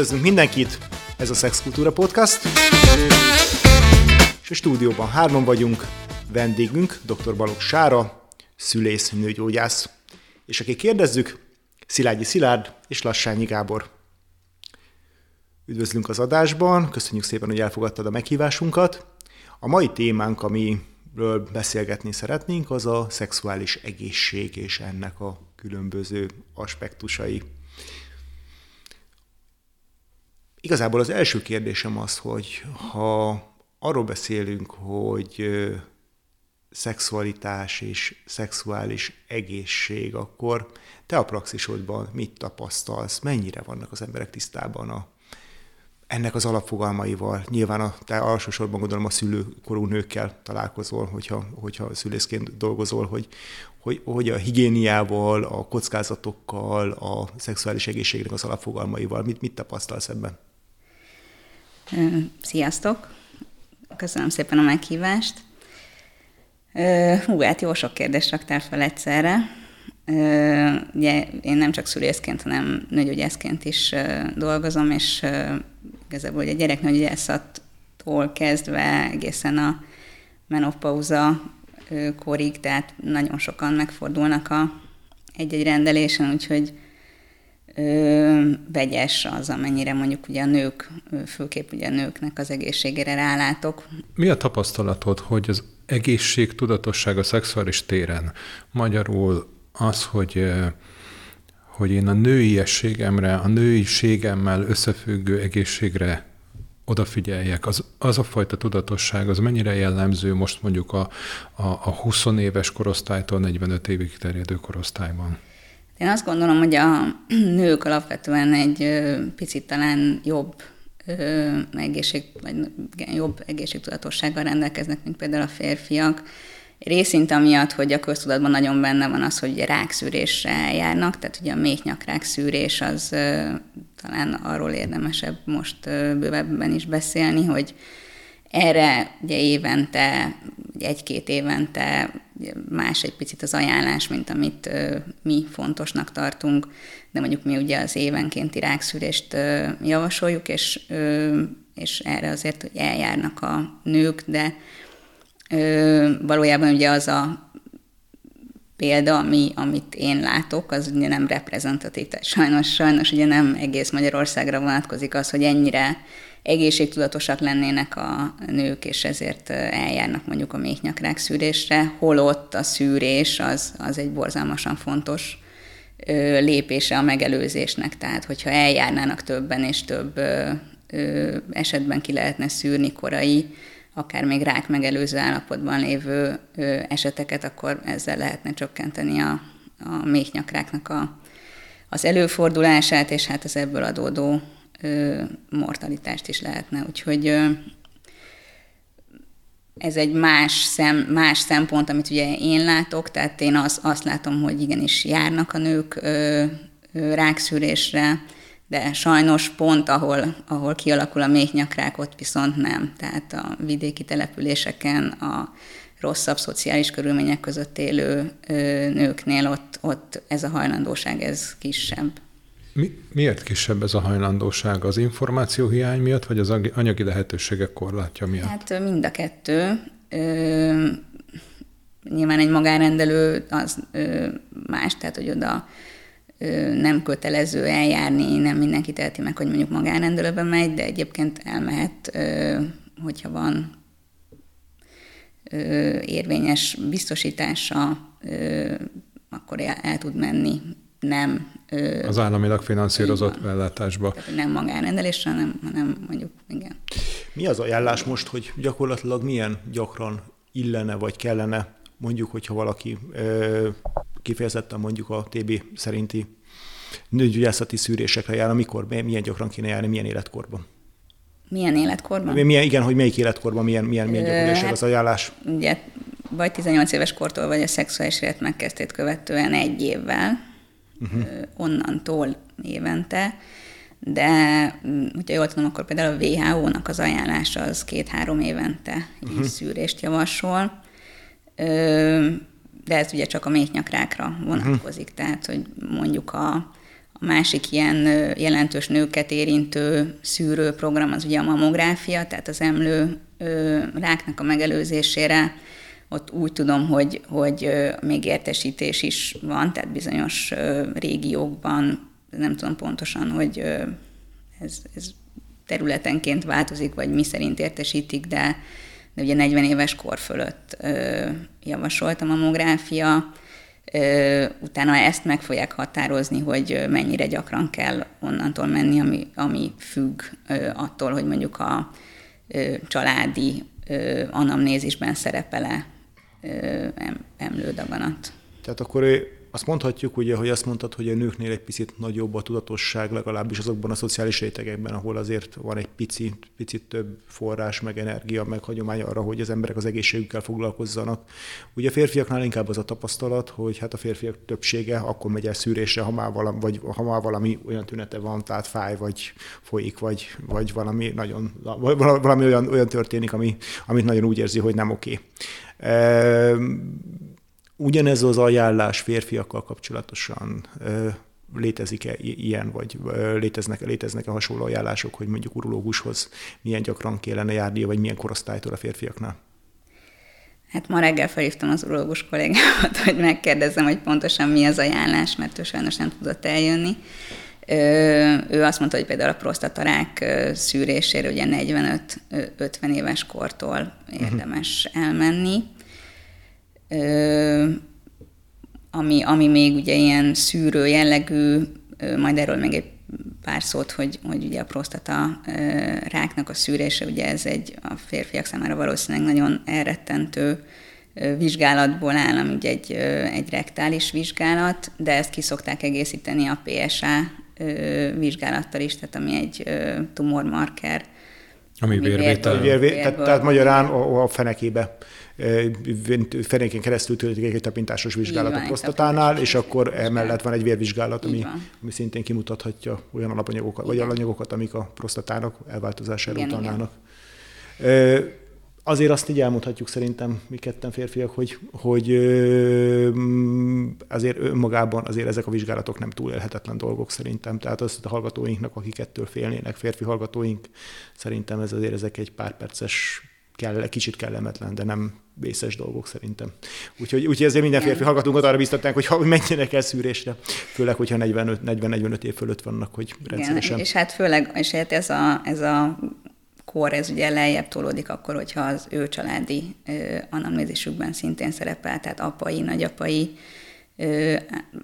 Üdvözlünk mindenkit, ez a Sex Kultúra Podcast. És a stúdióban hárman vagyunk, vendégünk dr. Balogh Sára, szülész, nőgyógyász. És aki kérdezzük, Szilágyi Szilárd és Lassányi Gábor. Üdvözlünk az adásban, köszönjük szépen, hogy elfogadtad a meghívásunkat. A mai témánk, amiről beszélgetni szeretnénk, az a szexuális egészség és ennek a különböző aspektusai. Igazából az első kérdésem az, hogy ha arról beszélünk, hogy szexualitás és szexuális egészség, akkor te a praxisodban mit tapasztalsz, mennyire vannak az emberek tisztában a, ennek az alapfogalmaival. Nyilván a, te alsósorban gondolom a szülőkorú nőkkel találkozol, hogyha, hogyha szülészként dolgozol, hogy, hogy, hogy a higiéniával, a kockázatokkal, a szexuális egészségnek az alapfogalmaival, mit, mit tapasztalsz ebben? Sziasztok! Köszönöm szépen a meghívást. Hú, hát jó sok kérdést raktál fel egyszerre. Ugye én nem csak szülészként, hanem nőgyógyászként is dolgozom, és igazából ugye gyereknőgyógyászattól kezdve egészen a menopauza korig, tehát nagyon sokan megfordulnak a egy-egy rendelésen, úgyhogy vegyes az, amennyire mondjuk ugye a nők, főképp ugye a nőknek az egészségére rálátok. Mi a tapasztalatod, hogy az egészség tudatosság a szexuális téren, magyarul az, hogy hogy én a nőiességemre, a nőiségemmel összefüggő egészségre odafigyeljek, az, az a fajta tudatosság, az mennyire jellemző most mondjuk a, a, a 20 éves korosztálytól 45 évig terjedő korosztályban? Én azt gondolom, hogy a nők alapvetően egy picit talán jobb egészség, vagy jobb egészségtudatossággal rendelkeznek, mint például a férfiak. Részint amiatt, hogy a köztudatban nagyon benne van az, hogy rákszűrésre járnak, tehát ugye a méhnyakrák szűrés az talán arról érdemesebb most bővebben is beszélni, hogy erre ugye évente, egy-két évente más egy picit az ajánlás, mint amit ö, mi fontosnak tartunk, de mondjuk mi ugye az évenkénti rákszűrést ö, javasoljuk, és, ö, és erre azért hogy eljárnak a nők, de valójában ugye az a példa, ami, amit én látok, az ugye nem reprezentatív, tehát sajnos, sajnos ugye nem egész Magyarországra vonatkozik az, hogy ennyire egészségtudatosak lennének a nők, és ezért eljárnak mondjuk a méhnyakrák szűrésre, holott a szűrés az, az egy borzalmasan fontos lépése a megelőzésnek. Tehát, hogyha eljárnának többen és több esetben ki lehetne szűrni korai, akár még rák megelőző állapotban lévő eseteket, akkor ezzel lehetne csökkenteni a, a méhnyakráknak a, az előfordulását, és hát az ebből adódó mortalitást is lehetne. Úgyhogy ez egy más, szem, más szempont, amit ugye én látok, tehát én az, azt látom, hogy igenis járnak a nők ö, ö, rákszűrésre, de sajnos pont, ahol, ahol kialakul a méhnyakrák, ott viszont nem. Tehát a vidéki településeken, a rosszabb szociális körülmények között élő ö, nőknél ott, ott ez a hajlandóság ez kisebb. Mi, miért kisebb ez a hajlandóság? Az információ hiány miatt, vagy az anyagi lehetőségek korlátja miatt? Hát mind a kettő. Ö, nyilván egy magánrendelő az ö, más, tehát hogy oda ö, nem kötelező eljárni, nem mindenki teheti meg, hogy mondjuk magánrendelőben megy, de egyébként elmehet, ö, hogyha van ö, érvényes biztosítása, ö, akkor el, el tud menni nem... Az államilag finanszírozott ellátásba. Nem magánrendelésre, hanem, hanem mondjuk, igen. Mi az ajánlás most, hogy gyakorlatilag milyen gyakran illene vagy kellene, mondjuk, hogyha valaki kifejezetten mondjuk a TB szerinti nőgyógyászati szűrésekre jár, amikor, milyen gyakran kéne járni, milyen életkorban? Milyen életkorban? Milyen, igen, hogy melyik életkorban milyen, milyen, milyen gyakorlatilag hát, az ajánlás? Ugye, vagy 18 éves kortól, vagy a szexuális élet megkezdét követően egy évvel, uh-huh. onnantól évente, de mm, hogyha jól tudom, akkor például a WHO-nak az ajánlása az két-három évente uh-huh. szűrést javasol, de ez ugye csak a méhnyakrákra vonatkozik, uh-huh. tehát hogy mondjuk a, A másik ilyen jelentős nőket érintő szűrőprogram az ugye a mamográfia, tehát az emlő ráknak a megelőzésére ott úgy tudom, hogy, hogy még értesítés is van, tehát bizonyos régiókban, nem tudom pontosan, hogy ez, ez területenként változik, vagy mi szerint értesítik, de, de ugye 40 éves kor fölött javasolt a mamográfia, utána ezt meg fogják határozni, hogy mennyire gyakran kell onnantól menni, ami, ami függ attól, hogy mondjuk a családi anamnézisben szerepele emlődaganat. Tehát akkor azt mondhatjuk, ugye, hogy azt mondtad, hogy a nőknél egy picit nagyobb a tudatosság, legalábbis azokban a szociális rétegekben, ahol azért van egy picit, picit több forrás, meg energia, meg hagyomány arra, hogy az emberek az egészségükkel foglalkozzanak. Ugye a férfiaknál inkább az a tapasztalat, hogy hát a férfiak többsége akkor megy el szűrésre, ha már valami, vagy ha már valami olyan tünete van, tehát fáj, vagy folyik, vagy, vagy valami nagyon, valami olyan, olyan történik, ami, amit nagyon úgy érzi, hogy nem oké. Okay Ugyanez az ajánlás férfiakkal kapcsolatosan létezik-e ilyen, vagy léteznek, léteznek-e hasonló ajánlások, hogy mondjuk urológushoz milyen gyakran kellene járnia, vagy milyen korosztálytól a férfiaknál? Hát ma reggel felhívtam az urológus kollégámat, hogy megkérdezzem, hogy pontosan mi az ajánlás, mert ő sajnos nem tudott eljönni. Ő azt mondta, hogy például a prostatarák szűrésére ugye 45-50 éves kortól érdemes uh-huh. elmenni ami, ami még ugye ilyen szűrő jellegű, majd erről még egy pár szót, hogy, hogy ugye a prostata ráknak a szűrése, ugye ez egy a férfiak számára valószínűleg nagyon elrettentő vizsgálatból áll, ami ugye egy, egy rektális vizsgálat, de ezt ki szokták egészíteni a PSA vizsgálattal is, tehát ami egy tumormarker. Ami vérvétel. Vérvé, tehát, tehát magyarán a, a fenekébe fenéken keresztül történik egy tapintásos vizsgálat a prostatánál, és akkor emellett van egy vérvizsgálat, ami, ami szintén kimutathatja olyan alapanyagokat, vagy alanyagokat, amik a prostatának elváltozására utalnának. Azért azt így elmondhatjuk szerintem mi ketten férfiak, hogy, hogy azért önmagában azért ezek a vizsgálatok nem túl élhetetlen dolgok szerintem. Tehát az a hallgatóinknak, akik ettől félnének, férfi hallgatóink, szerintem ez azért ezek egy pár perces kell, kicsit kellemetlen, de nem vészes dolgok szerintem. Úgyhogy, úgyhogy ezért minden férfi hallgatónkat arra biztatnánk, hogy ha menjenek el szűrésre, főleg, hogyha 40-45 év fölött vannak, hogy rendszeresen. Igen, és hát főleg, és hát ez a, ez a kor, ez ugye lejjebb tolódik akkor, hogyha az ő családi anamnézisükben szintén szerepel, tehát apai, nagyapai ö,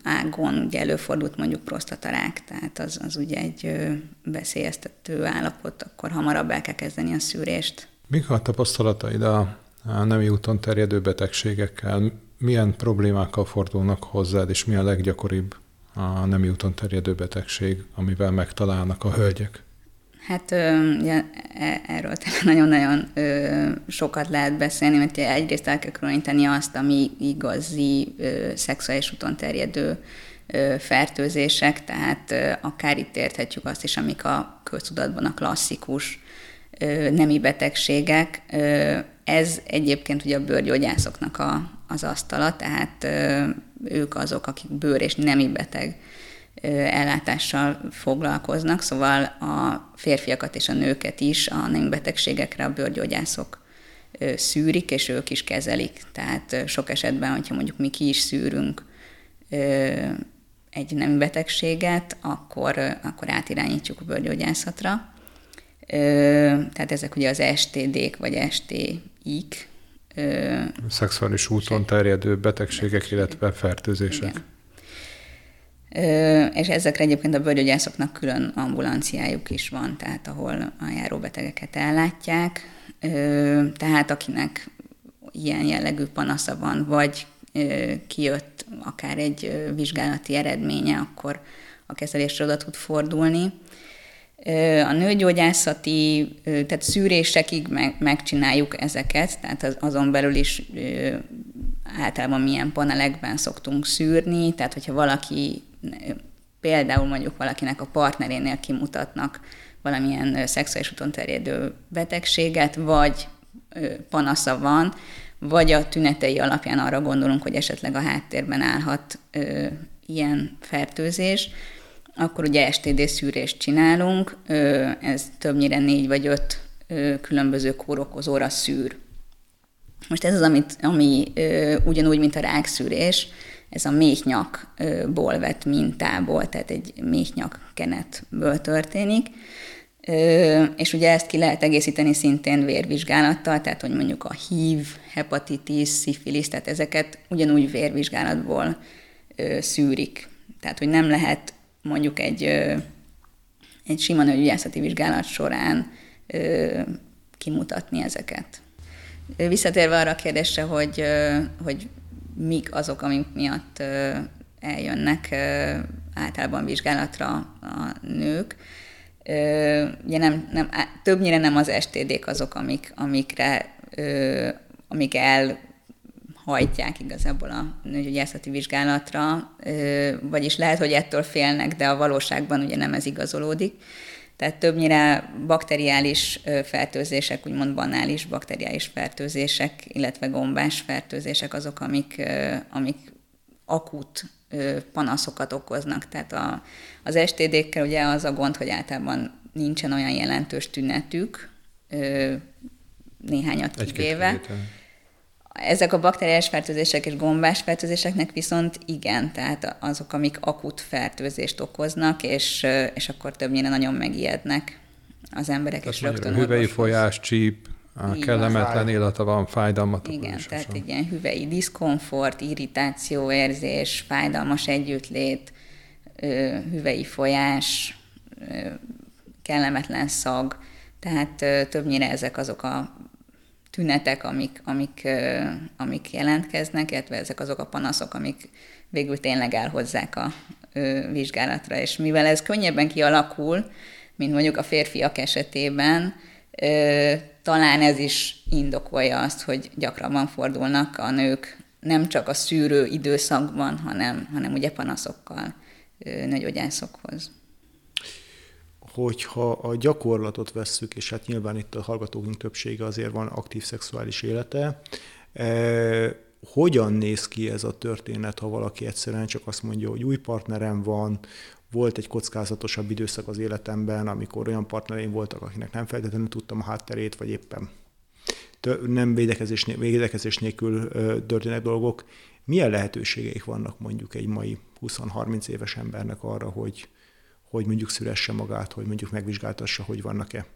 ágon ugye előfordult mondjuk prostatarák, tehát az, az ugye egy ö, veszélyeztető állapot, akkor hamarabb el kell kezdeni a szűrést. Mik a tapasztalataid a, a nemi úton terjedő betegségekkel? Milyen problémákkal fordulnak hozzád, és mi a leggyakoribb a nemi úton terjedő betegség, amivel megtalálnak a hölgyek? Hát ugye, e, erről nagyon-nagyon sokat lehet beszélni, mert egyrészt el kell különíteni azt, ami igazi szexuális úton terjedő fertőzések, tehát akár itt érthetjük azt is, amik a köztudatban a klasszikus nemi betegségek. Ez egyébként ugye a bőrgyógyászoknak a, az asztala, tehát ők azok, akik bőr és nemi beteg ellátással foglalkoznak, szóval a férfiakat és a nőket is a betegségekre a bőrgyógyászok szűrik, és ők is kezelik. Tehát sok esetben, hogyha mondjuk mi ki is szűrünk egy nemi betegséget, akkor, akkor átirányítjuk a bőrgyógyászatra tehát ezek ugye az STD-k vagy STI-k. Szexuális úton terjedő betegségek, betegségek. illetve fertőzések. Igen. És ezekre egyébként a bőrgyógyászoknak külön ambulanciájuk is van, tehát ahol a járóbetegeket ellátják. Tehát akinek ilyen jellegű panasza van, vagy kijött akár egy vizsgálati eredménye, akkor a kezelésre oda tud fordulni. A nőgyógyászati, tehát szűrésekig meg, megcsináljuk ezeket, tehát azon belül is általában milyen panelekben szoktunk szűrni, tehát hogyha valaki, például mondjuk valakinek a partnerénél kimutatnak valamilyen szexuális úton terjedő betegséget, vagy panasza van, vagy a tünetei alapján arra gondolunk, hogy esetleg a háttérben állhat ilyen fertőzés, akkor ugye STD szűrést csinálunk, ez többnyire négy vagy öt különböző kórokozóra szűr. Most ez az, amit, ami ugyanúgy, mint a rákszűrés, ez a méhnyakból vett mintából, tehát egy méhnyak kenetből történik. És ugye ezt ki lehet egészíteni szintén vérvizsgálattal, tehát hogy mondjuk a HIV, hepatitis, szifilisz, tehát ezeket ugyanúgy vérvizsgálatból szűrik. Tehát, hogy nem lehet mondjuk egy, egy sima nőgyógyászati vizsgálat során kimutatni ezeket. Visszatérve arra a kérdésre, hogy, hogy mik azok, amik miatt eljönnek általában vizsgálatra a nők, ugye nem, nem, többnyire nem az STD-k azok, amik, amikre, amik elhajtják igazából a nőgyógyászati vizsgálatra, vagyis lehet, hogy ettől félnek, de a valóságban ugye nem ez igazolódik. Tehát többnyire bakteriális fertőzések, úgymond banális bakteriális fertőzések, illetve gombás fertőzések azok, amik, amik akut panaszokat okoznak. Tehát a, az STD-kkel ugye az a gond, hogy általában nincsen olyan jelentős tünetük, néhányat kivéve. Ezek a bakteriális fertőzések és gombás fertőzéseknek viszont igen, tehát azok, amik akut fertőzést okoznak, és, és akkor többnyire nagyon megijednek az emberek, tehát és rögtön Hüvei folyás, csíp, a kellemetlen élete van, fájdalmat. Igen, tehát egy ilyen hüvei diszkomfort, irritáció érzés, fájdalmas együttlét, hüvei folyás, kellemetlen szag, tehát többnyire ezek azok a tünetek, amik, amik, amik jelentkeznek, illetve ezek azok a panaszok, amik végül tényleg elhozzák a vizsgálatra. És mivel ez könnyebben kialakul, mint mondjuk a férfiak esetében, talán ez is indokolja azt, hogy gyakrabban fordulnak a nők nem csak a szűrő időszakban, hanem, hanem ugye panaszokkal nőgyógyászokhoz hogyha a gyakorlatot vesszük, és hát nyilván itt a hallgatókunk többsége azért van aktív szexuális élete, eh, hogyan néz ki ez a történet, ha valaki egyszerűen csak azt mondja, hogy új partnerem van, volt egy kockázatosabb időszak az életemben, amikor olyan partnereim voltak, akinek nem feltétlenül tudtam a hátterét, vagy éppen nem védekezés, védekezés nélkül történnek dolgok. Milyen lehetőségeik vannak mondjuk egy mai 20-30 éves embernek arra, hogy, hogy mondjuk szüresse magát, hogy mondjuk megvizsgáltassa, hogy vannak-e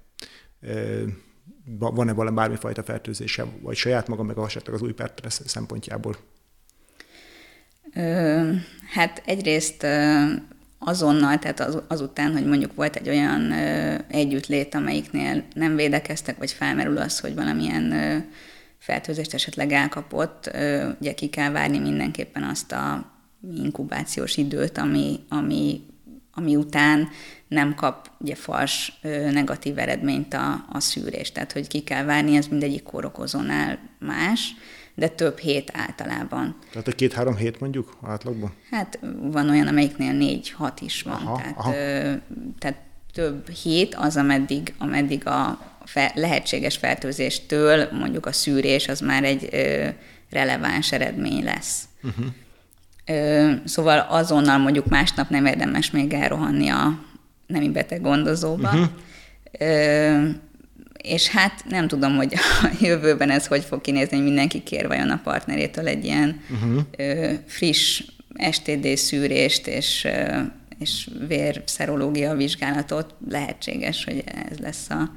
van-e valami bármifajta fertőzése, vagy saját maga, meg esetleg az új partner szempontjából? Ö, hát egyrészt azonnal, tehát az, azután, hogy mondjuk volt egy olyan ö, együttlét, amelyiknél nem védekeztek, vagy felmerül az, hogy valamilyen ö, fertőzést esetleg elkapott, ö, ugye ki kell várni mindenképpen azt a inkubációs időt, ami, ami, ami után nem kap ugye fals negatív eredményt a, a szűrés. Tehát, hogy ki kell várni, ez mindegyik kórokozónál más de több hét általában. Tehát egy két-három hét mondjuk átlagban? Hát van olyan, amelyiknél négy-hat is van. Aha, tehát, aha. Ö, tehát több hét az, ameddig, ameddig a fe, lehetséges fertőzéstől mondjuk a szűrés az már egy ö, releváns eredmény lesz. Uh-huh. Szóval azonnal mondjuk másnap nem érdemes még elrohanni a nemi beteg gondozóba. Uh-huh. Ö, és hát nem tudom, hogy a jövőben ez hogy fog kinézni, hogy mindenki kér vajon a partnerétől egy ilyen uh-huh. ö, friss STD szűrést és, ö, és vérszerológia vizsgálatot. Lehetséges, hogy ez lesz a,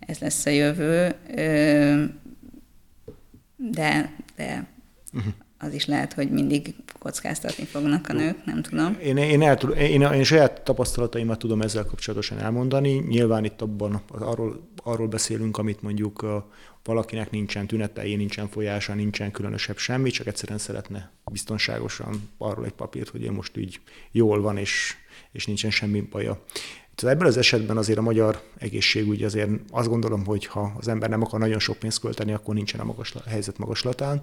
ez lesz a jövő, ö, de, de uh-huh az is lehet, hogy mindig kockáztatni fognak a nők, nem tudom. Én, én, el, én, én saját tapasztalataimat tudom ezzel kapcsolatosan elmondani. Nyilván itt abban arról, arról beszélünk, amit mondjuk valakinek nincsen tünetei, nincsen folyása, nincsen különösebb semmi, csak egyszerűen szeretne biztonságosan arról egy papírt, hogy ő most így jól van, és, és nincsen semmi baja. Tehát ebben az esetben azért a magyar egészségügy azért azt gondolom, hogy ha az ember nem akar nagyon sok pénzt költeni, akkor nincsen a, magasla, a helyzet magaslatán.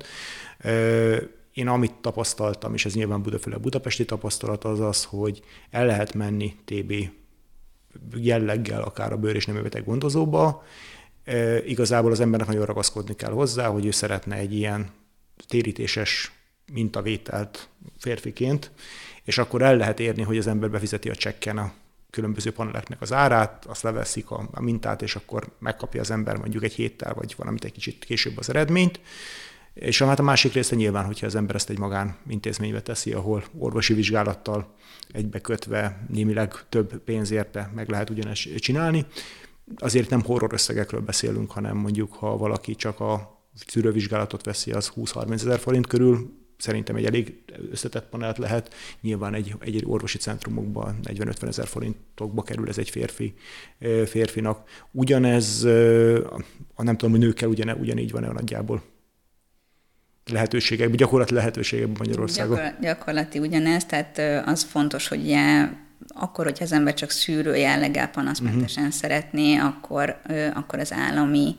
Én amit tapasztaltam, és ez nyilván Budafőle budapesti tapasztalat, az az, hogy el lehet menni TB jelleggel akár a bőr és neműbeteg gondozóba. Igazából az embernek nagyon ragaszkodni kell hozzá, hogy ő szeretne egy ilyen térítéses mintavételt férfiként, és akkor el lehet érni, hogy az ember befizeti a csekken a különböző paneleknek az árát, azt leveszik a, a mintát, és akkor megkapja az ember mondjuk egy héttel, vagy valamit egy kicsit később az eredményt. És hát a másik része nyilván, hogyha az ember ezt egy magán intézménybe teszi, ahol orvosi vizsgálattal egybekötve némileg több pénzért meg lehet ugyanezt csinálni. Azért nem horror összegekről beszélünk, hanem mondjuk, ha valaki csak a szűrővizsgálatot veszi, az 20-30 ezer forint körül, szerintem egy elég összetett panelt lehet. Nyilván egy, egy orvosi centrumokban 40-50 ezer forintokba kerül ez egy férfi, férfinak. Ugyanez, a nem tudom, hogy nőkkel ugyan, ugyanígy van-e nagyjából lehetőségekben, gyakorlati lehetőségekben Magyarországon. Gyakor, gyakorlati ugyanez, tehát az fontos, hogy ugye, akkor, hogyha az ember csak szűrő jelleggel panaszmentesen uh-huh. szeretné, akkor, akkor az állami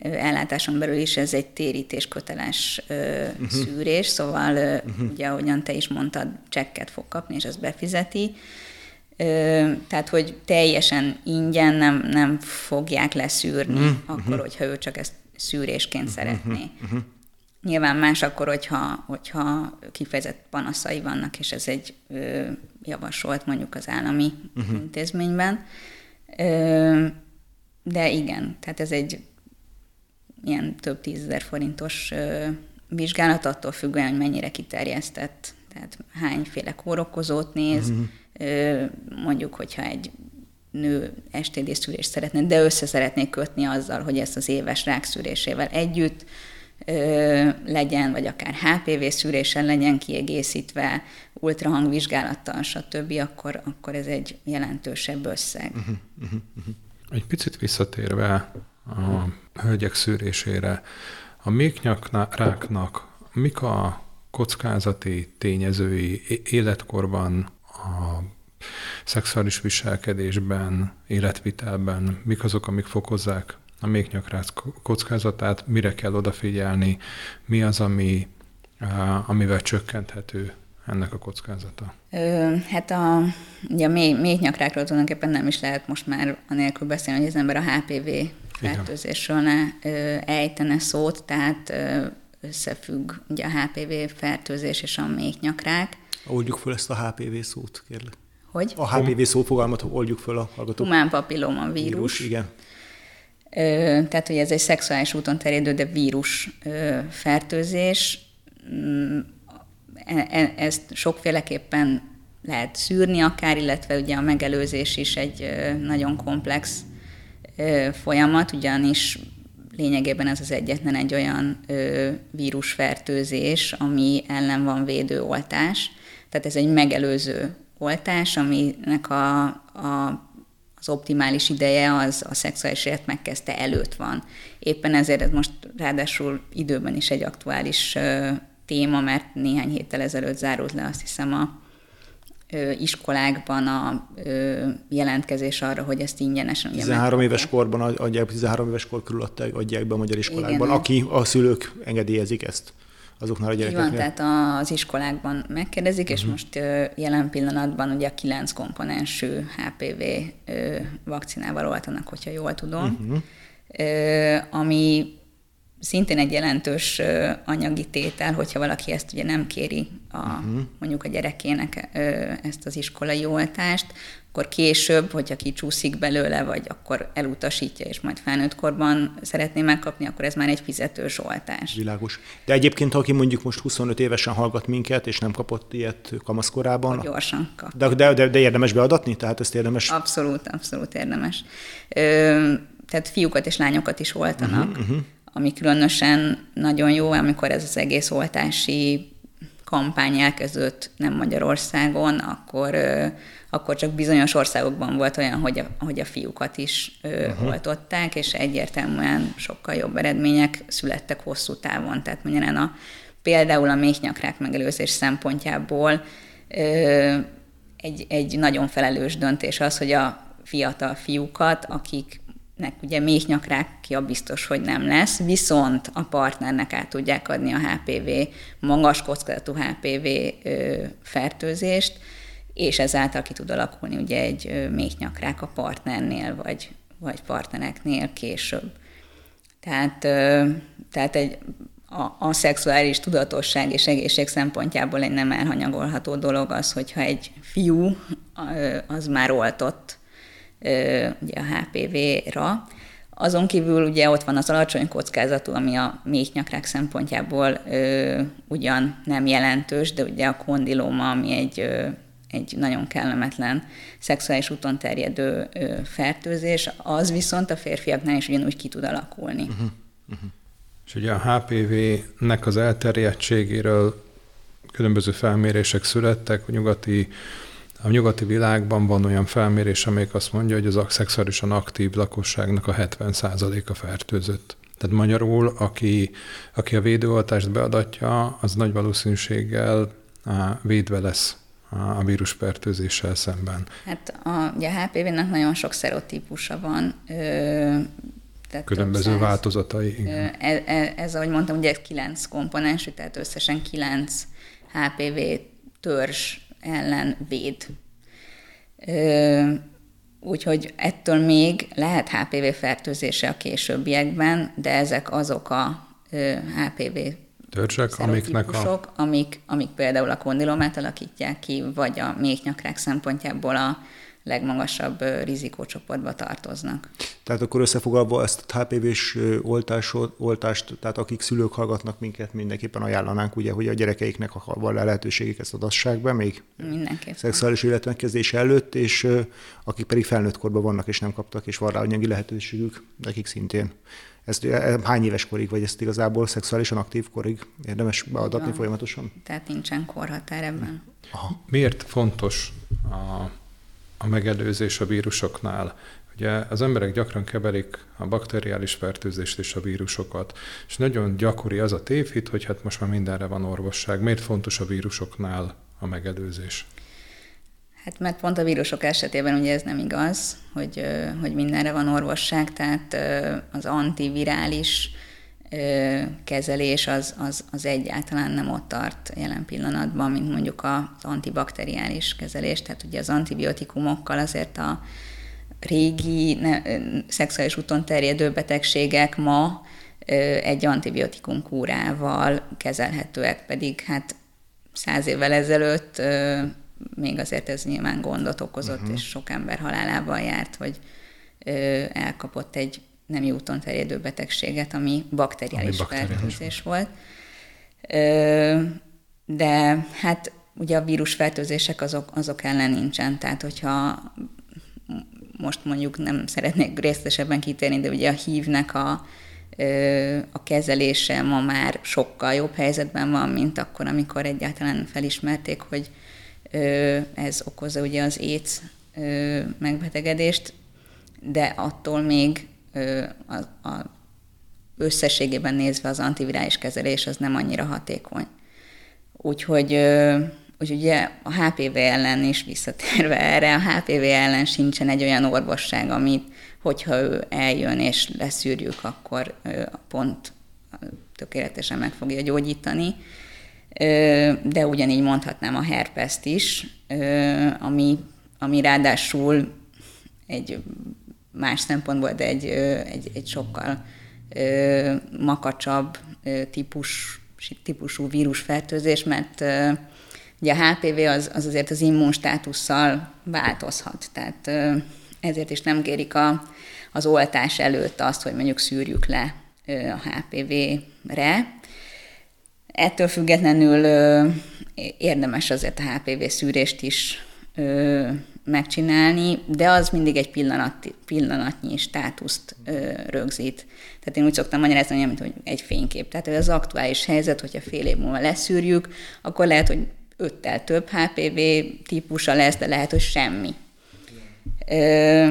ellátáson belül is ez egy térítés köteles uh-huh. szűrés, szóval uh-huh. ugye, ahogyan te is mondtad, csekket fog kapni, és ezt befizeti. Tehát, hogy teljesen ingyen nem, nem fogják leszűrni, uh-huh. akkor, hogyha ő csak ezt szűrésként uh-huh. szeretné. Uh-huh. Nyilván más akkor, hogyha, hogyha kifejezett panaszai vannak, és ez egy ö, javasolt mondjuk az állami uh-huh. intézményben. Ö, de igen, tehát ez egy ilyen több tízezer forintos vizsgálat, attól függően, hogy mennyire kiterjesztett, tehát hányféle kórokozót néz, ö, mondjuk, hogyha egy nő STD szűrést szeretne, de össze szeretnék kötni azzal, hogy ezt az éves rákszűrésével együtt ö, legyen, vagy akár HPV szűrésen legyen kiegészítve, ultrahangvizsgálattal, stb., akkor, akkor ez egy jelentősebb összeg. Uh-huh, uh-huh. Egy picit visszatérve a hölgyek szűrésére, a méknyakráknak mik a kockázati tényezői életkorban, a szexuális viselkedésben, életvitelben, mik azok, amik fokozzák a méhnyakrác kockázatát, mire kell odafigyelni, mi az, ami, amivel csökkenthető ennek a kockázata? Ö, hát a, ugye a mély, méhnyakrákról tulajdonképpen nem is lehet most már anélkül beszélni, hogy az ember a HPV fertőzésről ne ö, ejtene szót, tehát ö, összefügg ugye a HPV fertőzés és a méhnyakrák. Oldjuk föl ezt a HPV szót, kérlek. Hogy? A HPV szófogalmat oldjuk föl a hallgatók. Humán papilloma vírus. vírus igen tehát hogy ez egy szexuális úton terjedő, de vírus fertőzés. Mm, e, e, ezt sokféleképpen lehet szűrni akár, illetve ugye a megelőzés is egy nagyon komplex folyamat, ugyanis lényegében ez az egyetlen egy olyan vírusfertőzés, ami ellen van védőoltás. Tehát ez egy megelőző oltás, aminek a, a az optimális ideje az a szexuális élet megkezdte előtt van. Éppen ezért ez most ráadásul időben is egy aktuális téma, mert néhány héttel ezelőtt zárult le azt hiszem a iskolákban a jelentkezés arra, hogy ezt ingyenesen... 13 éves korban adják, 13 éves kor körül adják be a magyar iskolákban, Igen, aki a szülők engedélyezik ezt azoknál a gyerekeknél? Van, tehát az iskolákban megkérdezik, és uh-huh. most jelen pillanatban ugye a kilenc komponensű HPV vakcinával oltanak, hogyha jól tudom, uh-huh. ami szintén egy jelentős anyagi tétel, hogyha valaki ezt ugye nem kéri a, uh-huh. mondjuk a gyerekének ezt az iskolai oltást, akkor később, hogyha kicsúszik belőle, vagy akkor elutasítja, és majd felnőtt korban szeretné megkapni, akkor ez már egy fizetős oltás. Világos. De egyébként, aki mondjuk most 25 évesen hallgat minket, és nem kapott ilyet kamaszkorában. Gyorsan kap. De, de, de, de érdemes beadatni? Tehát ezt érdemes? Abszolút, abszolút érdemes. Ö, tehát fiúkat és lányokat is oltanak, uh-huh, uh-huh. Ami különösen nagyon jó, amikor ez az egész oltási kampány elkezdődött nem Magyarországon, akkor akkor csak bizonyos országokban volt olyan, hogy a, hogy a fiúkat is uh-huh. oltották, és egyértelműen sokkal jobb eredmények születtek hosszú távon. Tehát mondjuk a, például a méhnyakrák megelőzés szempontjából egy, egy nagyon felelős döntés az, hogy a fiatal fiúkat, akik nek ugye méhnyakrákja biztos, hogy nem lesz, viszont a partnernek át tudják adni a HPV, magas kockázatú HPV fertőzést, és ezáltal ki tud alakulni ugye egy méhnyakrák a partnernél, vagy, vagy partnereknél később. Tehát, tehát egy, a, a szexuális tudatosság és egészség szempontjából egy nem elhanyagolható dolog az, hogyha egy fiú az már oltott ugye a HPV-ra. Azon kívül ugye ott van az alacsony kockázatú, ami a méhnyakrák szempontjából ö, ugyan nem jelentős, de ugye a kondilóma, ami egy, ö, egy nagyon kellemetlen szexuális úton terjedő ö, fertőzés, az viszont a férfiaknál is ugyanúgy ki tud alakulni. Uh-huh. Uh-huh. És ugye a HPV-nek az elterjedtségéről különböző felmérések születtek, a nyugati, a nyugati világban van olyan felmérés, amelyik azt mondja, hogy az szexuálisan aktív lakosságnak a 70%-a fertőzött. Tehát magyarul, aki, aki a védőoltást beadatja, az nagy valószínűséggel védve lesz a vírusfertőzéssel szemben. Hát a, ugye a HPV-nek nagyon sok szerotípusa van. Ö, tehát Különböző száz, változatai. Igen. Ez, ez, ez, ahogy mondtam, ugye kilenc komponensű, tehát összesen kilenc HPV törzs ellen véd. Úgyhogy ettől még lehet HPV fertőzése a későbbiekben, de ezek azok a HPV törzsek, amiknek a... amik, amik például a kondilomát alakítják ki, vagy a méhnyakrák szempontjából a legmagasabb rizikócsoportba tartoznak. Tehát akkor összefoglalva ezt a HPV-s oltást, tehát akik szülők hallgatnak minket, mindenképpen ajánlanánk, ugye, hogy a gyerekeiknek, ha van lehetőségük, ezt adassák be még mindenképpen. szexuális életmegkezdése előtt, és akik pedig felnőtt korban vannak és nem kaptak, és van rá anyagi lehetőségük, nekik szintén. Ezt hány éves korig, vagy ezt igazából szexuálisan aktív korig érdemes beadatni ja. folyamatosan? Tehát nincsen korhatár ebben. Aha. Miért fontos a a megelőzés a vírusoknál. Ugye az emberek gyakran keverik a bakteriális fertőzést és a vírusokat, és nagyon gyakori az a tévhit, hogy hát most már mindenre van orvosság. Miért fontos a vírusoknál a megelőzés? Hát mert pont a vírusok esetében ugye ez nem igaz, hogy, hogy mindenre van orvosság, tehát az antivirális kezelés az, az, az egyáltalán nem ott tart jelen pillanatban, mint mondjuk az antibakteriális kezelés. Tehát ugye az antibiotikumokkal azért a régi ne, szexuális úton terjedő betegségek ma egy antibiotikum kúrával kezelhetőek, pedig hát száz évvel ezelőtt még azért ez nyilván gondot okozott, uh-huh. és sok ember halálával járt, hogy elkapott egy nemi úton terjedő betegséget, ami bakteriális, ami fertőzés volt. De hát ugye a vírusfertőzések azok, azok ellen nincsen, tehát hogyha most mondjuk nem szeretnék részletesebben kitérni, de ugye a hívnek a, a kezelése ma már sokkal jobb helyzetben van, mint akkor, amikor egyáltalán felismerték, hogy ez okozza ugye az AIDS megbetegedést, de attól még a, a összességében nézve az antivirális kezelés az nem annyira hatékony. Úgyhogy, úgyhogy ugye a HPV ellen is visszatérve erre, a HPV ellen sincsen egy olyan orvosság, amit hogyha ő eljön és leszűrjük, akkor pont tökéletesen meg fogja gyógyítani. De ugyanígy mondhatnám a herpeszt is, ami, ami ráadásul egy más szempontból, de egy, egy, egy sokkal makacsabb típus, típusú vírusfertőzés, mert ugye a HPV az, az azért az immunstátusszal változhat, tehát ezért is nem kérik a, az oltás előtt azt, hogy mondjuk szűrjük le a HPV-re. Ettől függetlenül érdemes azért a HPV szűrést is megcsinálni, de az mindig egy pillanat, pillanatnyi státuszt ö, rögzít. Tehát én úgy szoktam magyarázni, mint hogy egy fénykép. Tehát az aktuális helyzet, hogyha fél év múlva leszűrjük, akkor lehet, hogy öttel több HPV típusa lesz, de lehet, hogy semmi. Ö,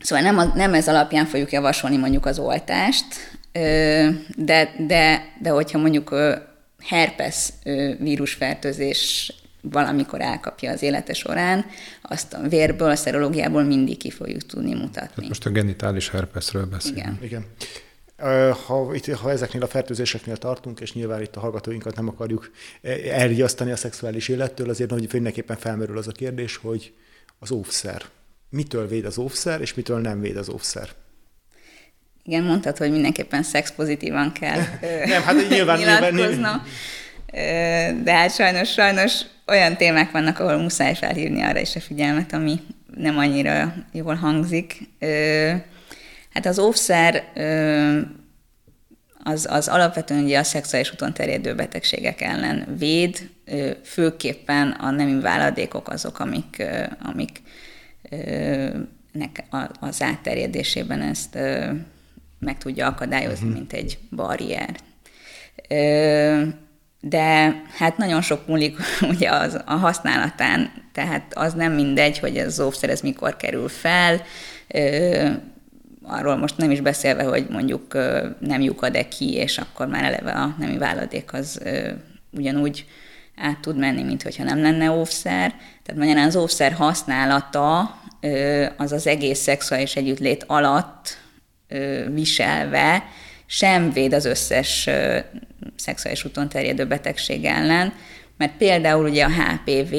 szóval nem, a, nem ez alapján fogjuk javasolni mondjuk az oltást, ö, de, de, de hogyha mondjuk herpes vírusfertőzés valamikor elkapja az élete során, azt a vérből, a szerológiából mindig ki fogjuk tudni mutatni. Tehát most a genitális herpesről beszélünk. Igen. Igen. Ha, itt, ha ezeknél a fertőzéseknél tartunk, és nyilván itt a hallgatóinkat nem akarjuk elriasztani a szexuális élettől, azért hogy mindenképpen felmerül az a kérdés, hogy az óvszer. Mitől véd az óvszer, és mitől nem véd az óvszer? Igen, mondtad, hogy mindenképpen szexpozitívan kell Nem, hát nyilván, nyilván, de hát sajnos, sajnos olyan témák vannak, ahol muszáj felhívni arra is a figyelmet, ami nem annyira jól hangzik. Hát az óvszer az, az alapvetően ugye a szexuális úton terjedő betegségek ellen véd, főképpen a nemi váladékok azok, amik, amik nek az átterjedésében ezt meg tudja akadályozni, uh-huh. mint egy barrier. De hát nagyon sok múlik ugye az, a használatán, tehát az nem mindegy, hogy az óvszer ez mikor kerül fel, arról most nem is beszélve, hogy mondjuk nem lyukad-e ki, és akkor már eleve a nemi váladék az ugyanúgy át tud menni, mint hogyha nem lenne óvszer. Tehát magyarán az óvszer használata az az egész szexuális együttlét alatt viselve sem véd az összes szexuális úton terjedő betegség ellen, mert például ugye a HPV,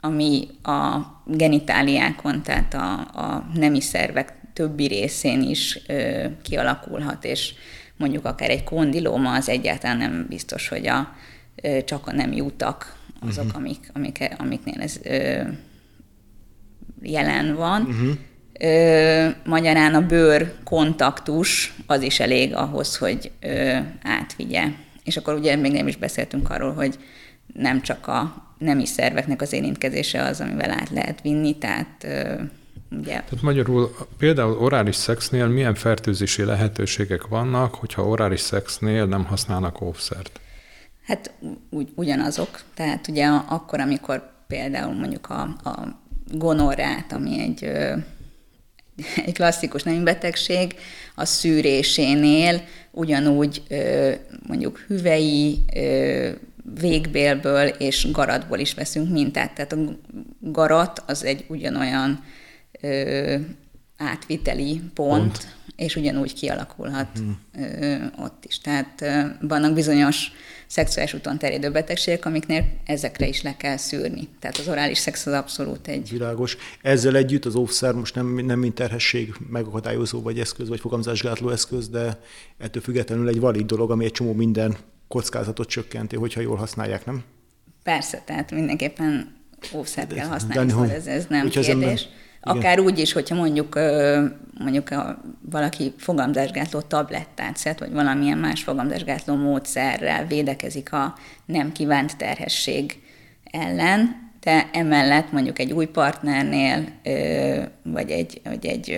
ami a genitáliákon, tehát a, a nemi szervek többi részén is ö, kialakulhat, és mondjuk akár egy kondilóma az egyáltalán nem biztos, hogy a, ö, csak a nem jutak azok, uh-huh. amik, amik, amiknél ez ö, jelen van. Uh-huh. Ö, magyarán a bőr kontaktus az is elég ahhoz, hogy ö, átvigye. És akkor ugye még nem is beszéltünk arról, hogy nem csak a nemi szerveknek az érintkezése az, amivel át lehet vinni, tehát ugye... Tehát magyarul például orális szexnél milyen fertőzési lehetőségek vannak, hogyha orális szexnél nem használnak óvszert? Hát úgy, ugyanazok. Tehát ugye akkor, amikor például mondjuk a, a gonorrát, ami egy, egy klasszikus nemi betegség, a szűrésénél ugyanúgy mondjuk hüvei, végbélből és garatból is veszünk mintát. Tehát a garat az egy ugyanolyan átviteli pont, pont, és ugyanúgy kialakulhat hmm. ott is. Tehát vannak bizonyos szexuális úton terjedő betegségek, amiknél ezekre is le kell szűrni. Tehát az orális szex az abszolút egy... Világos. Ezzel együtt az óvszer most nem, nem mint terhesség megakadályozó vagy eszköz, vagy fogamzásgátló eszköz, de ettől függetlenül egy valid dolog, ami egy csomó minden kockázatot csökkenti, hogyha jól használják, nem? Persze, tehát mindenképpen óvszert kell használni, szóval ez, ez nem kérdés. Ember, Akár úgy is, hogyha mondjuk, mondjuk a, valaki fogamzásgátló tablettát szed, vagy valamilyen más fogamzásgátló módszerrel védekezik a nem kívánt terhesség ellen, de emellett mondjuk egy új partnernél, vagy egy, vagy egy,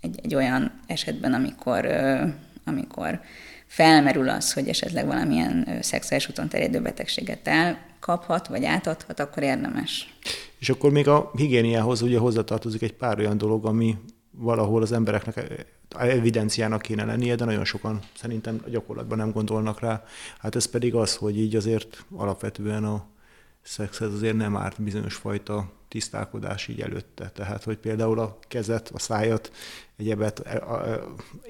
egy, egy olyan esetben, amikor, amikor felmerül az, hogy esetleg valamilyen szexuális úton terjedő betegséget elkaphat, vagy átadhat, akkor érdemes. És akkor még a higiéniához ugye hozzátartozik egy pár olyan dolog, ami valahol az embereknek evidenciának kéne lennie, de nagyon sokan szerintem a gyakorlatban nem gondolnak rá. Hát ez pedig az, hogy így azért alapvetően a szexhez azért nem árt bizonyos fajta tisztálkodás így előtte. Tehát, hogy például a kezet, a szájat, egyebet e,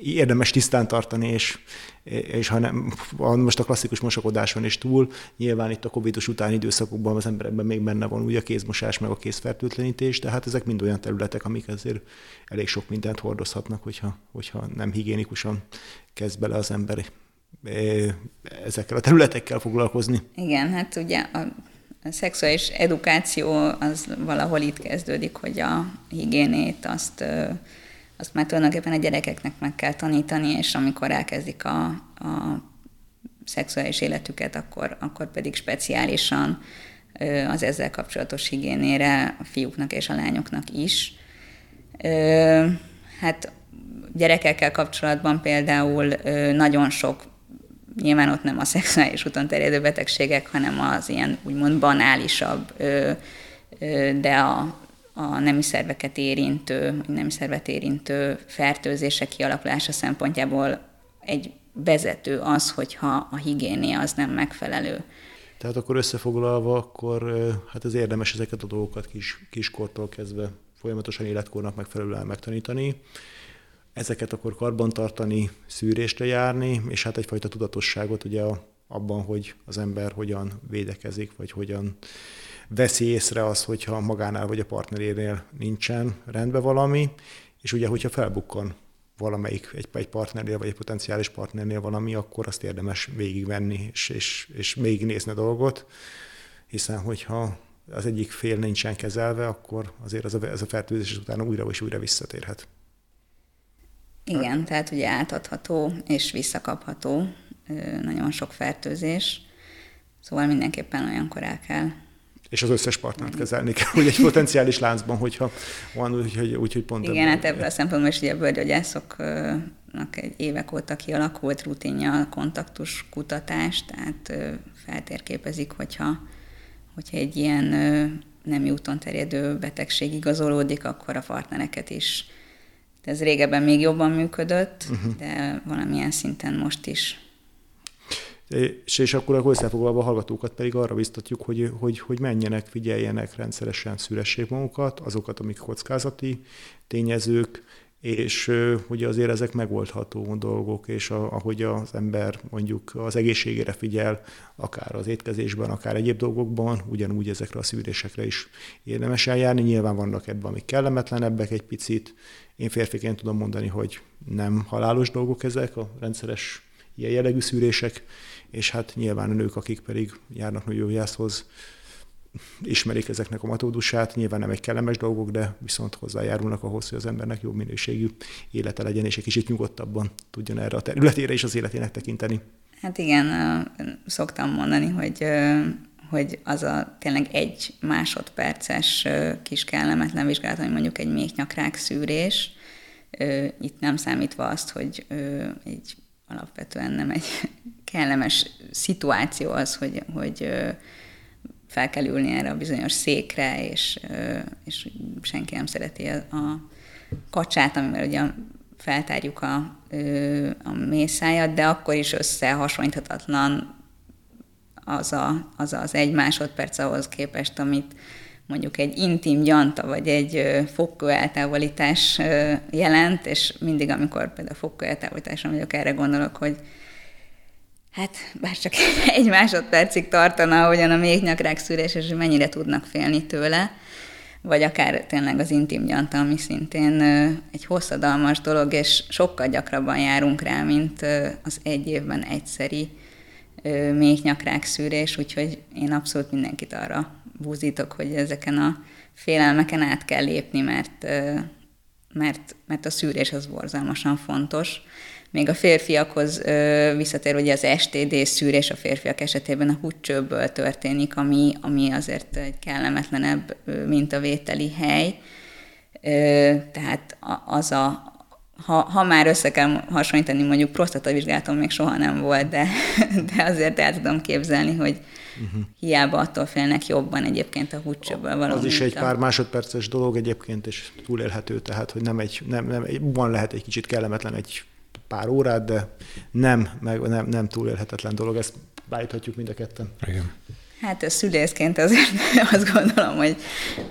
érdemes tisztán tartani, és, és ha nem, most a klasszikus mosakodáson is túl, nyilván itt a covid utáni időszakokban az emberekben még benne van ugye a kézmosás, meg a kézfertőtlenítés, de hát ezek mind olyan területek, amik azért elég sok mindent hordozhatnak, hogyha, hogyha nem higiénikusan kezd bele az ember e, ezekkel a területekkel foglalkozni. Igen, hát ugye a a szexuális edukáció az valahol itt kezdődik, hogy a higiénét azt, azt már tulajdonképpen a gyerekeknek meg kell tanítani, és amikor elkezdik a, a szexuális életüket, akkor, akkor pedig speciálisan az ezzel kapcsolatos higiénére a fiúknak és a lányoknak is. Hát gyerekekkel kapcsolatban például nagyon sok nyilván ott nem a szexuális úton terjedő betegségek, hanem az ilyen úgymond banálisabb, de a, a nemi szerveket érintő, nemi szervet érintő fertőzések kialakulása szempontjából egy vezető az, hogyha a higiénia az nem megfelelő. Tehát akkor összefoglalva, akkor hát az érdemes ezeket a dolgokat kis, kiskortól kezdve folyamatosan életkornak megfelelően megtanítani ezeket akkor karbantartani, szűrésre járni, és hát egyfajta tudatosságot ugye abban, hogy az ember hogyan védekezik, vagy hogyan veszi észre az, hogyha magánál vagy a partnerénél nincsen rendben valami, és ugye, hogyha felbukkan valamelyik, egy, egy partnernél, vagy egy potenciális partnernél valami, akkor azt érdemes végigvenni, és, és, és végignézni a dolgot, hiszen hogyha az egyik fél nincsen kezelve, akkor azért ez a, ez a fertőzés utána újra és újra visszatérhet. Igen, tehát ugye átadható és visszakapható nagyon sok fertőzés, szóval mindenképpen olyankor el kell és az összes partnert kezelni kell, hogy egy potenciális láncban, hogyha van, úgyhogy, úgy, pont... Igen, hát ebből a szempontból is ugye a bőrgyógyászoknak egy évek óta kialakult rutinja a kontaktus kutatás, tehát feltérképezik, hogyha, hogyha egy ilyen nem úton terjedő betegség igazolódik, akkor a partnereket is. Ez régebben még jobban működött, uh-huh. de valamilyen szinten most is és, és akkor a összefoglalva a hallgatókat pedig arra biztatjuk, hogy, hogy, hogy menjenek, figyeljenek rendszeresen, szülessék magukat, azokat, amik kockázati tényezők, és ugye azért ezek megoldható dolgok, és a, ahogy az ember mondjuk az egészségére figyel, akár az étkezésben, akár egyéb dolgokban, ugyanúgy ezekre a szűrésekre is érdemes eljárni. Nyilván vannak ebben, amik kellemetlenebbek egy picit. Én férfiként tudom mondani, hogy nem halálos dolgok ezek, a rendszeres ilyen jellegű szűrések, és hát nyilván a nők, akik pedig járnak nőgyógyászhoz, ismerik ezeknek a metódusát, nyilván nem egy kellemes dolgok, de viszont hozzájárulnak ahhoz, hogy az embernek jobb minőségű élete legyen, és egy kicsit nyugodtabban tudjon erre a területére és az életének tekinteni. Hát igen, szoktam mondani, hogy hogy az a tényleg egy másodperces kis kellemetlen vizsgálat, ami mondjuk egy méhnyakrák szűrés, itt nem számítva azt, hogy egy alapvetően nem egy kellemes szituáció az, hogy, hogy fel kell ülni erre a bizonyos székre, és, és senki nem szereti a, a kacsát, amivel ugye feltárjuk a, a mészájat, de akkor is összehasonlíthatatlan az, a, az az egy másodperc ahhoz képest, amit mondjuk egy intim gyanta, vagy egy fokkő eltávolítás jelent, és mindig, amikor például fokkő eltávolításra vagyok, erre gondolok, hogy hát bár csak egy másodpercig tartana, ahogyan a méhnyakrák szűrés, és mennyire tudnak félni tőle, vagy akár tényleg az intim gyanta, ami szintén egy hosszadalmas dolog, és sokkal gyakrabban járunk rá, mint az egy évben egyszeri méhnyakrák szűrés, úgyhogy én abszolút mindenkit arra búzítok, hogy ezeken a félelmeken át kell lépni, mert, mert, mert a szűrés az borzalmasan fontos. Még a férfiakhoz visszatér, ugye az STD szűrés a férfiak esetében a húcsőből történik, ami, ami azért egy kellemetlenebb mintavételi hely. Tehát az a, ha, ha már össze kell hasonlítani, mondjuk prostatavizsgálatom még soha nem volt, de, de azért el tudom képzelni, hogy, Uh-huh. Hiába attól félnek jobban egyébként a húcsőből valami. Az is egy pár másodperces dolog egyébként, és túlélhető, tehát hogy nem egy, nem, nem, van lehet egy kicsit kellemetlen egy pár órát, de nem, meg nem, nem túlélhetetlen dolog, ezt beállíthatjuk mind a ketten. Igen. Hát a szülészként azért azt gondolom, hogy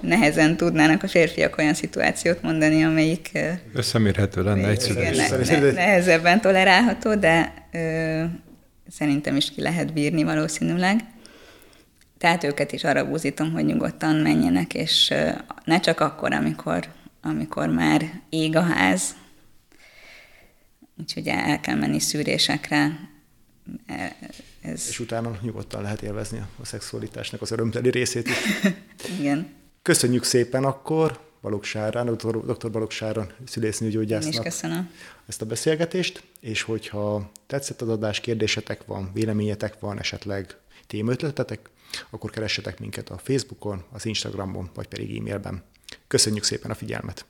nehezen tudnának a férfiak olyan szituációt mondani, amelyik... Összemérhető lenne egy szülés. Ne, ne, nehezebben tolerálható, de ö, szerintem is ki lehet bírni valószínűleg. Tehát őket is arra búzítom, hogy nyugodtan menjenek, és ne csak akkor, amikor, amikor már ég a ház, úgyhogy el kell menni szűrésekre. E, ez... És utána nyugodtan lehet élvezni a szexualitásnak az örömteli részét is. Igen. Köszönjük szépen akkor Balogh Sárán, dr. dr. Balogh Sáron szülésznőgyógyásznak köszönöm. ezt a beszélgetést, és hogyha tetszett az adás, kérdésetek van, véleményetek van, esetleg témaötletetek, akkor keressetek minket a Facebookon, az Instagramon, vagy pedig e-mailben. Köszönjük szépen a figyelmet!